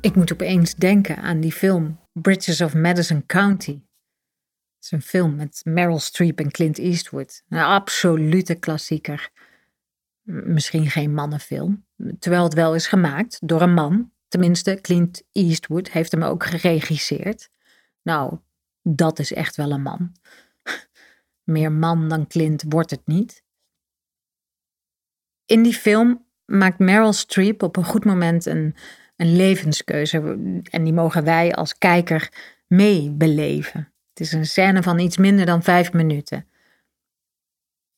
Ik moet opeens denken aan die film Bridges of Madison County. Het is een film met Meryl Streep en Clint Eastwood. Een absolute klassieker. Misschien geen mannenfilm, terwijl het wel is gemaakt door een man. Tenminste, Clint Eastwood heeft hem ook geregisseerd. Nou, dat is echt wel een man. Meer man dan Clint wordt het niet. In die film maakt Meryl Streep op een goed moment een, een levenskeuze. En die mogen wij als kijker meebeleven. Het is een scène van iets minder dan vijf minuten.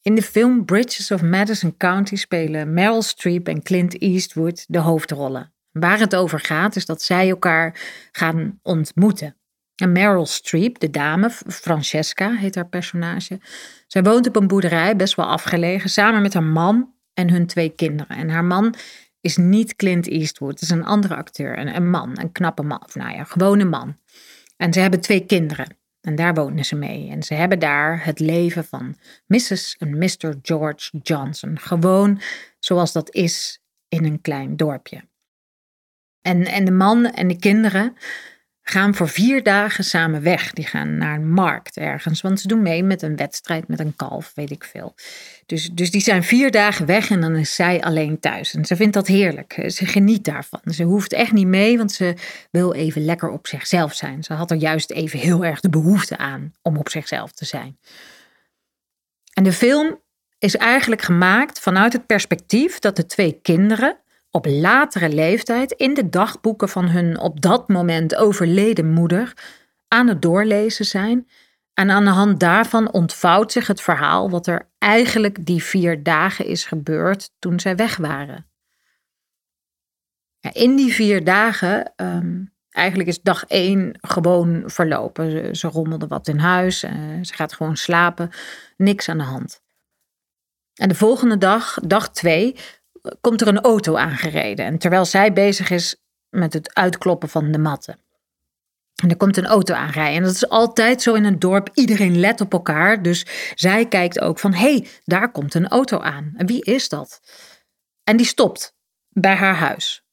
In de film Bridges of Madison County spelen Meryl Streep en Clint Eastwood de hoofdrollen. Waar het over gaat is dat zij elkaar gaan ontmoeten. En Meryl Streep, de dame, Francesca heet haar personage, zij woont op een boerderij, best wel afgelegen, samen met haar man en hun twee kinderen. En haar man is niet Clint Eastwood, het is een andere acteur, een, een man, een knappe man, nou ja, gewone man. En ze hebben twee kinderen. En daar wonen ze mee. En ze hebben daar het leven van Mrs. en Mr. George Johnson. Gewoon zoals dat is in een klein dorpje. En, en de man en de kinderen gaan voor vier dagen samen weg. Die gaan naar een markt ergens, want ze doen mee met een wedstrijd met een kalf, weet ik veel. Dus, dus die zijn vier dagen weg en dan is zij alleen thuis. En ze vindt dat heerlijk. Ze geniet daarvan. Ze hoeft echt niet mee, want ze wil even lekker op zichzelf zijn. Ze had er juist even heel erg de behoefte aan om op zichzelf te zijn. En de film is eigenlijk gemaakt vanuit het perspectief dat de twee kinderen op latere leeftijd in de dagboeken van hun op dat moment overleden moeder aan het doorlezen zijn. En aan de hand daarvan ontvouwt zich het verhaal wat er eigenlijk die vier dagen is gebeurd toen zij weg waren. In die vier dagen, um, eigenlijk is dag één gewoon verlopen. Ze, ze rommelde wat in huis, uh, ze gaat gewoon slapen, niks aan de hand. En de volgende dag, dag twee, komt er een auto aangereden. En terwijl zij bezig is met het uitkloppen van de matten. En er komt een auto aanrijden. En dat is altijd zo in een dorp. Iedereen let op elkaar. Dus zij kijkt ook van: hé, hey, daar komt een auto aan. En wie is dat? En die stopt bij haar huis.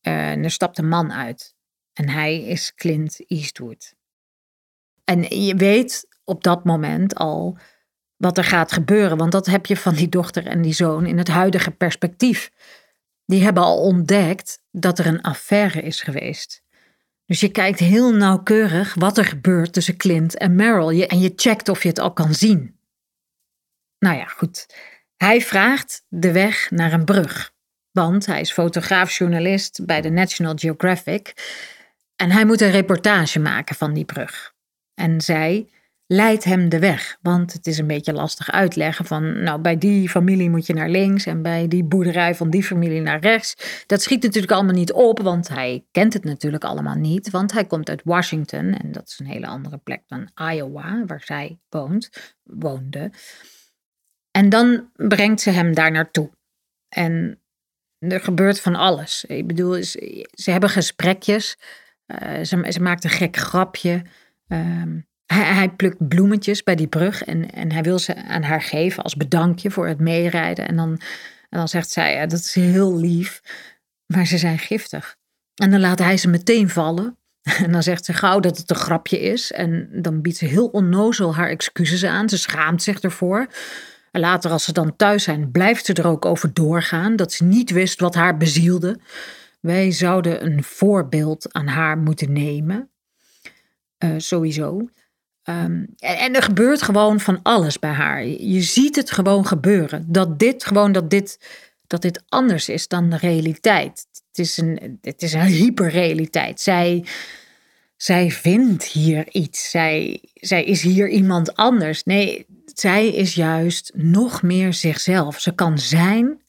En er stapt een man uit. En hij is Clint Eastwood. En je weet op dat moment al wat er gaat gebeuren. Want dat heb je van die dochter en die zoon in het huidige perspectief. Die hebben al ontdekt dat er een affaire is geweest. Dus je kijkt heel nauwkeurig wat er gebeurt tussen Clint en Meryl. en je checkt of je het al kan zien. Nou ja, goed. Hij vraagt de weg naar een brug. Want hij is fotograaf-journalist bij de National Geographic. En hij moet een reportage maken van die brug. En zij leidt hem de weg. Want het is een beetje lastig uitleggen van, nou, bij die familie moet je naar links en bij die boerderij van die familie naar rechts. Dat schiet natuurlijk allemaal niet op, want hij kent het natuurlijk allemaal niet, want hij komt uit Washington en dat is een hele andere plek dan Iowa, waar zij woont, woonde. En dan brengt ze hem daar naartoe. En er gebeurt van alles. Ik bedoel, ze, hebben gesprekjes. Uh, ze, ze maakt een gek grapje. Uh, hij, plukt bloemetjes bij die brug en, en hij wil ze aan haar geven als bedankje voor het meerijden. En dan, en dan zegt zij, ja, dat is heel lief, maar ze zijn giftig. En dan laat hij ze meteen vallen. En dan zegt ze gauw dat het een grapje is. En dan biedt ze heel onnozel haar excuses aan. Ze schaamt zich ervoor. En later, als ze dan thuis zijn, blijft ze er ook over doorgaan dat ze niet wist wat haar bezielde. Wij zouden een voorbeeld aan haar moeten nemen. Uh, sowieso. Ehm, en, er gebeurt gewoon van alles bij haar. Je ziet het gewoon gebeuren. Dat dit gewoon, dat dit, dat dit anders is dan de realiteit. Het is een, het is een hyperrealiteit. Zij, zij vindt hier iets. Zij, zij is hier iemand anders. Nee, zij is juist nog meer zichzelf. Ze kan zijn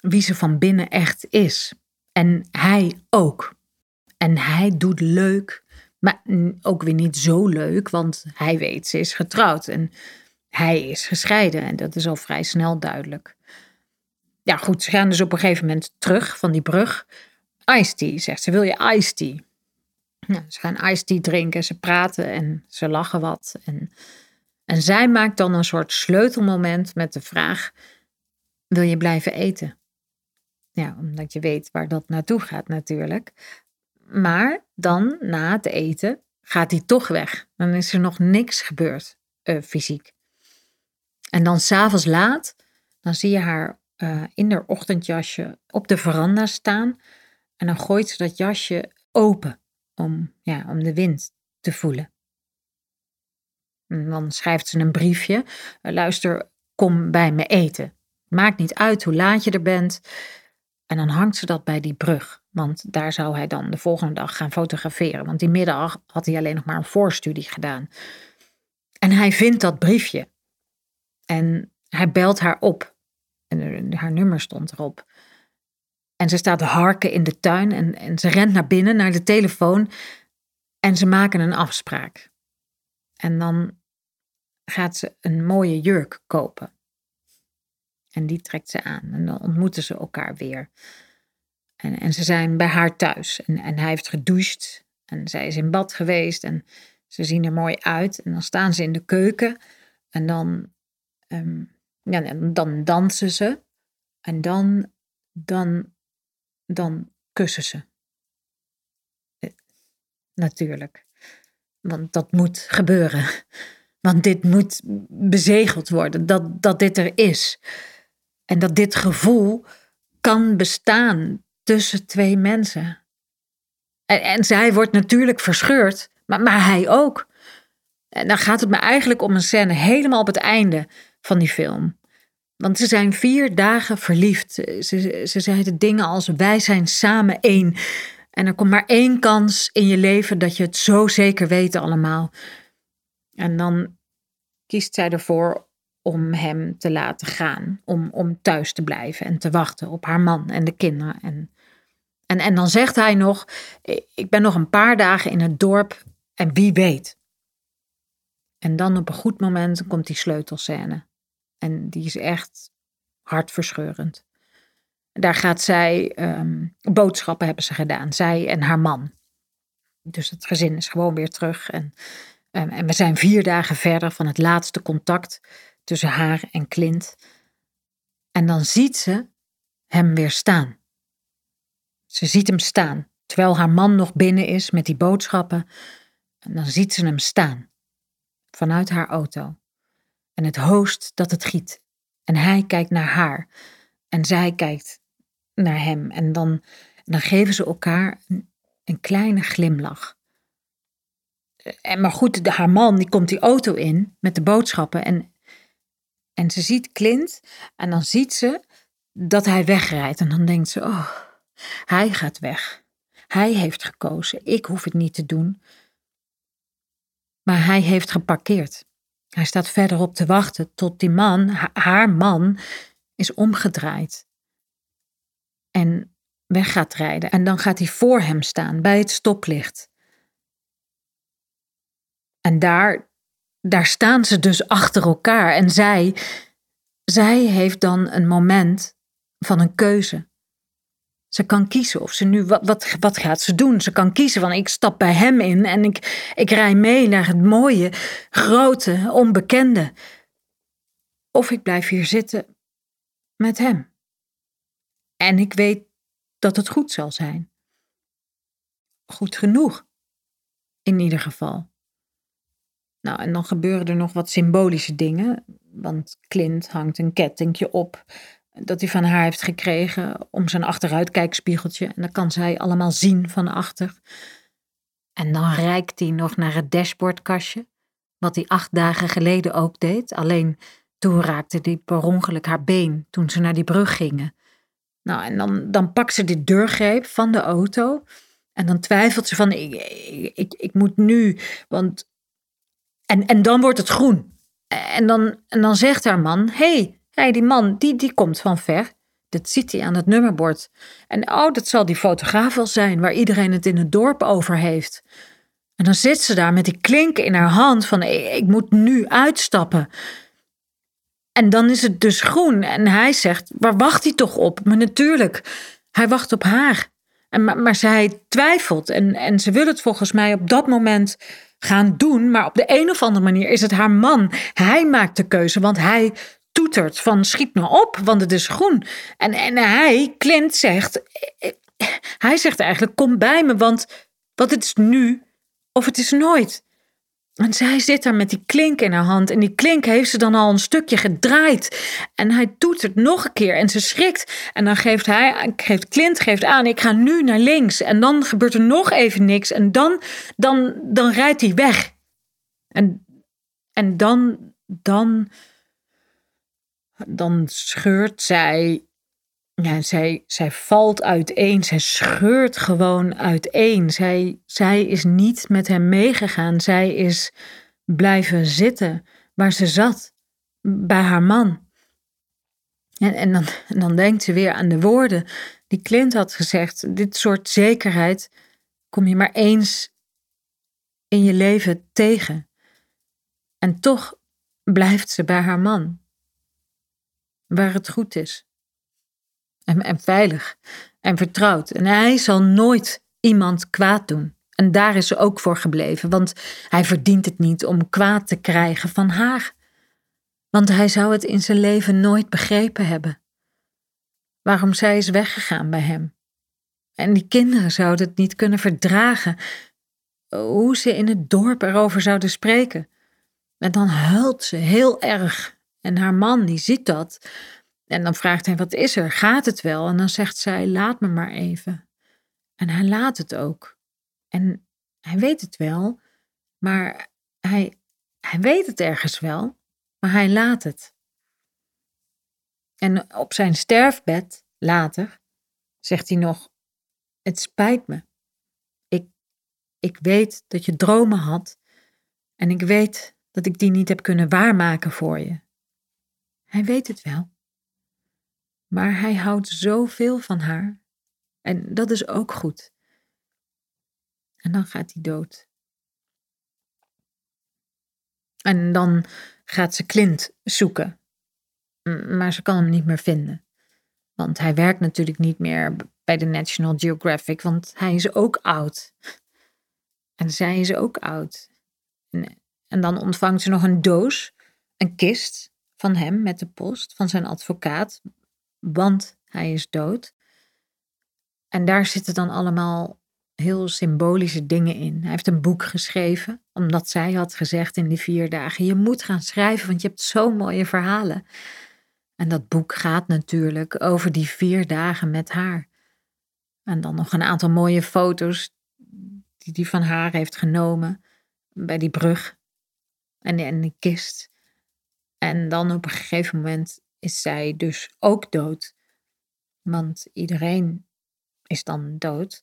wie ze van binnen echt is. En hij ook. En hij doet leuk maar ook weer niet zo leuk, want hij weet, ze is getrouwd en hij is gescheiden. En dat is al vrij snel duidelijk. Ja, goed, ze gaan dus op een gegeven moment terug van die brug. Ice tea, zegt ze. Wil je ice tea? Nou, ze gaan ice tea drinken, ze praten en ze lachen wat. En, en zij maakt dan een soort sleutelmoment met de vraag: Wil je blijven eten? Ja, omdat je weet waar dat naartoe gaat natuurlijk. Maar dan, na het eten, gaat hij toch weg. Dan is er nog niks gebeurd, uh, fysiek. En dan s'avonds laat, dan zie je haar uh, in haar ochtendjasje op de veranda staan. En dan gooit ze dat jasje open om, ja, om de wind te voelen. En dan schrijft ze een briefje. Luister, kom bij me eten. Maakt niet uit hoe laat je er bent. En dan hangt ze dat bij die brug. Want daar zou hij dan de volgende dag gaan fotograferen. Want die middag had hij alleen nog maar een voorstudie gedaan. En hij vindt dat briefje. En hij belt haar op. En haar nummer stond erop. En ze staat harken in de tuin en, en ze rent naar binnen, naar de telefoon. En ze maken een afspraak. En dan gaat ze een mooie jurk kopen. En die trekt ze aan. En dan ontmoeten ze elkaar weer. En, en ze zijn bij haar thuis. En, en hij heeft gedoucht. En zij is in bad geweest. En ze zien er mooi uit. En dan staan ze in de keuken. En dan, um, ja, dan dansen ze. En dan, dan, dan kussen ze. Eh, natuurlijk. Want dat moet gebeuren. Want dit moet bezegeld worden. Dat, dat dit er is. En dat dit gevoel kan bestaan tussen twee mensen. En, en zij wordt natuurlijk verscheurd, maar, maar hij ook. En dan gaat het me eigenlijk om een scène helemaal op het einde van die film. Want ze zijn vier dagen verliefd. Ze, ze zeiden dingen als wij zijn samen één. En er komt maar één kans in je leven dat je het zo zeker weet allemaal. En dan kiest zij ervoor om hem te laten gaan. Om, om thuis te blijven en te wachten op haar man en de kinderen. En, en, en dan zegt hij nog: Ik ben nog een paar dagen in het dorp en wie weet. En dan op een goed moment komt die sleutelscène. En die is echt hartverscheurend. Daar gaat zij, ehm, boodschappen hebben ze gedaan, zij en haar man. Dus het gezin is gewoon weer terug. En, en, en we zijn vier dagen verder van het laatste contact tussen haar en Clint. En dan ziet ze hem weer staan. Ze ziet hem staan, terwijl haar man nog binnen is met die boodschappen. En dan ziet ze hem staan, vanuit haar auto. En het hoost dat het giet. En hij kijkt naar haar. En zij kijkt naar hem. En dan, dan geven ze elkaar een, kleine glimlach. En maar goed, haar man die komt die auto in met de boodschappen. En en ze ziet Clint en dan ziet ze dat hij wegrijdt. En dan denkt ze, oh, hij gaat weg. Hij heeft gekozen. Ik hoef het niet te doen. Maar hij heeft geparkeerd. Hij staat verderop te wachten tot die man, haar man, is omgedraaid. En weg gaat rijden. En dan gaat hij voor hem staan bij het stoplicht. En daar daar staan ze dus achter elkaar. En zij, zij heeft dan een moment van een keuze. Ze kan kiezen of ze nu, wat, wat, wat gaat ze doen? Ze kan kiezen van ik stap bij hem in en ik, ik rij mee naar het mooie, grote, onbekende. Of ik blijf hier zitten met hem. En ik weet dat het goed zal zijn. Goed genoeg, in ieder geval. Nou, en dan gebeuren er nog wat symbolische dingen. Want Clint hangt een kettingje op dat hij van haar heeft gekregen om zijn achteruitkijkspiegeltje. En dat kan zij allemaal zien van achter. En dan reikt hij nog naar het dashboardkastje, wat hij acht dagen geleden ook deed. Alleen toen raakte hij per ongeluk haar been toen ze naar die brug gingen. Nou, en dan, dan pakt ze de deurgreep van de auto. En dan twijfelt ze van, ik, ik moet nu, want en, en dan wordt het groen. En dan, en dan zegt haar man: hey, die man die, die komt van ver. Dat ziet hij aan het nummerbord. En oh, dat zal die fotograaf wel zijn waar iedereen het in het dorp over heeft. En dan zit ze daar met die klinken in haar hand van ik moet nu uitstappen. En dan is het dus groen. En hij zegt, waar wacht hij toch op? Maar natuurlijk, hij wacht op haar. Maar, zij twijfelt en, en ze wil het volgens mij op dat moment gaan doen. Maar op de een of andere manier is het haar man. Hij maakt de keuze, want hij toetert van schiet nou op, want het is groen. En, en hij, Clint, zegt, hij zegt eigenlijk: Kom bij me, want wat het is nu of het is nooit. En zij zit daar met die klink in haar hand. En die klink heeft ze dan al een stukje gedraaid. En hij doet het nog een keer. En ze schrikt. En dan geeft hij, geeft Clint geeft aan: ik ga nu naar links. En dan gebeurt er nog even niks. En dan, dan, dan rijdt hij weg. En, en dan, dan, dan scheurt zij ja, zij, zij valt uiteen. Zij scheurt gewoon uiteen. Zij, zij is niet met hem meegegaan. Zij is blijven zitten waar ze zat, bij haar man. En, en, dan, en dan denkt ze weer aan de woorden die Clint had gezegd. Dit soort zekerheid kom je maar eens in je leven tegen. En toch blijft ze bij haar man, waar het goed is en, veilig en vertrouwd. En hij zal nooit iemand kwaad doen. En daar is ze ook voor gebleven, want hij verdient het niet om kwaad te krijgen van haar. Want hij zou het in zijn leven nooit begrepen hebben. Waarom zij is weggegaan bij hem. En die kinderen zouden het niet kunnen verdragen. Hoe ze in het dorp erover zouden spreken. En dan huilt ze heel erg. En haar man, die ziet dat. En dan vraagt hij: Wat is er? Gaat het wel? En dan zegt zij: Laat me maar even. En hij laat het ook. En hij weet het wel, maar hij, hij weet het ergens wel, maar hij laat het. En op zijn sterfbed later zegt hij nog: Het spijt me. Ik, ik weet dat je dromen had en ik weet dat ik die niet heb kunnen waarmaken voor je. Hij weet het wel. Maar hij houdt zoveel van haar. En dat is ook goed. En dan gaat hij dood. En dan gaat ze Clint zoeken. Maar ze kan hem niet meer vinden. Want hij werkt natuurlijk niet meer bij de National Geographic, want hij is ook oud. En zij is ook oud. En, en dan ontvangt ze nog een doos, een kist van hem met de post van zijn advocaat, want hij is dood. En daar zitten dan allemaal heel symbolische dingen in. Hij heeft een boek geschreven, omdat zij had gezegd in die vier dagen: Je moet gaan schrijven, want je hebt zo mooie verhalen. En dat boek gaat natuurlijk over die vier dagen met haar. En dan nog een aantal mooie foto's die hij van haar heeft genomen bij die brug en in de kist. En dan op een gegeven moment is zij dus ook dood. Want iedereen is dan dood.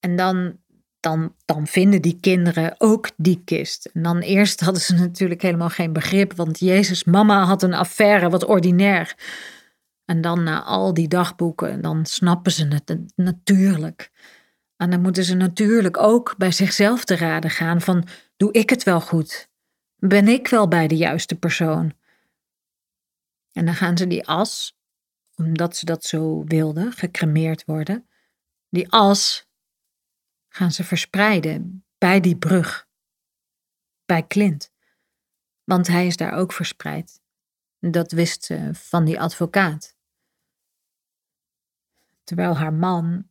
En dan, dan, dan vinden die kinderen ook die kist. En dan eerst hadden ze natuurlijk helemaal geen begrip, want Jezus' mama had een affaire, wat ordinair. En dan na al die dagboeken, dan snappen ze het natuurlijk. En dan moeten ze natuurlijk ook bij zichzelf te raden gaan van, doe ik het wel goed? Ben ik wel bij de juiste persoon? En dan gaan ze die as, omdat ze dat zo wilden, gecremeerd worden, die as gaan ze verspreiden bij die brug, bij Clint. Want hij is daar ook verspreid. Dat wist ze van die advocaat. Terwijl haar man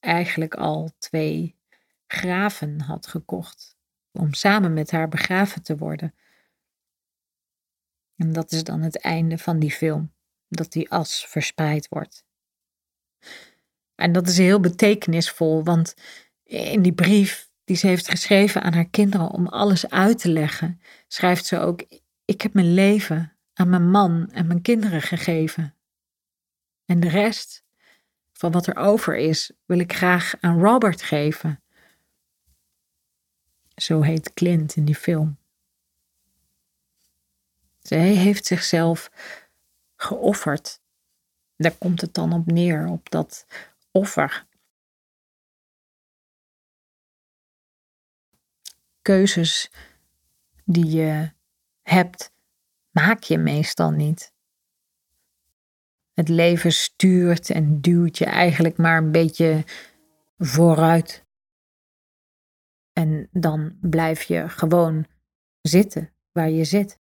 eigenlijk al twee graven had gekocht om samen met haar begraven te worden. En dat is dan het einde van die film, dat die as verspreid wordt. En dat is heel betekenisvol, want in die brief die ze heeft geschreven aan haar kinderen om alles uit te leggen, schrijft ze ook: Ik heb mijn leven aan mijn man en mijn kinderen gegeven. En de rest van wat er over is, wil ik graag aan Robert geven. Zo heet Clint in die film. Zij heeft zichzelf geofferd. Daar komt het dan op neer, op dat offer. Keuzes die je hebt, maak je meestal niet. Het leven stuurt en duwt je eigenlijk maar een beetje vooruit. En dan blijf je gewoon zitten waar je zit.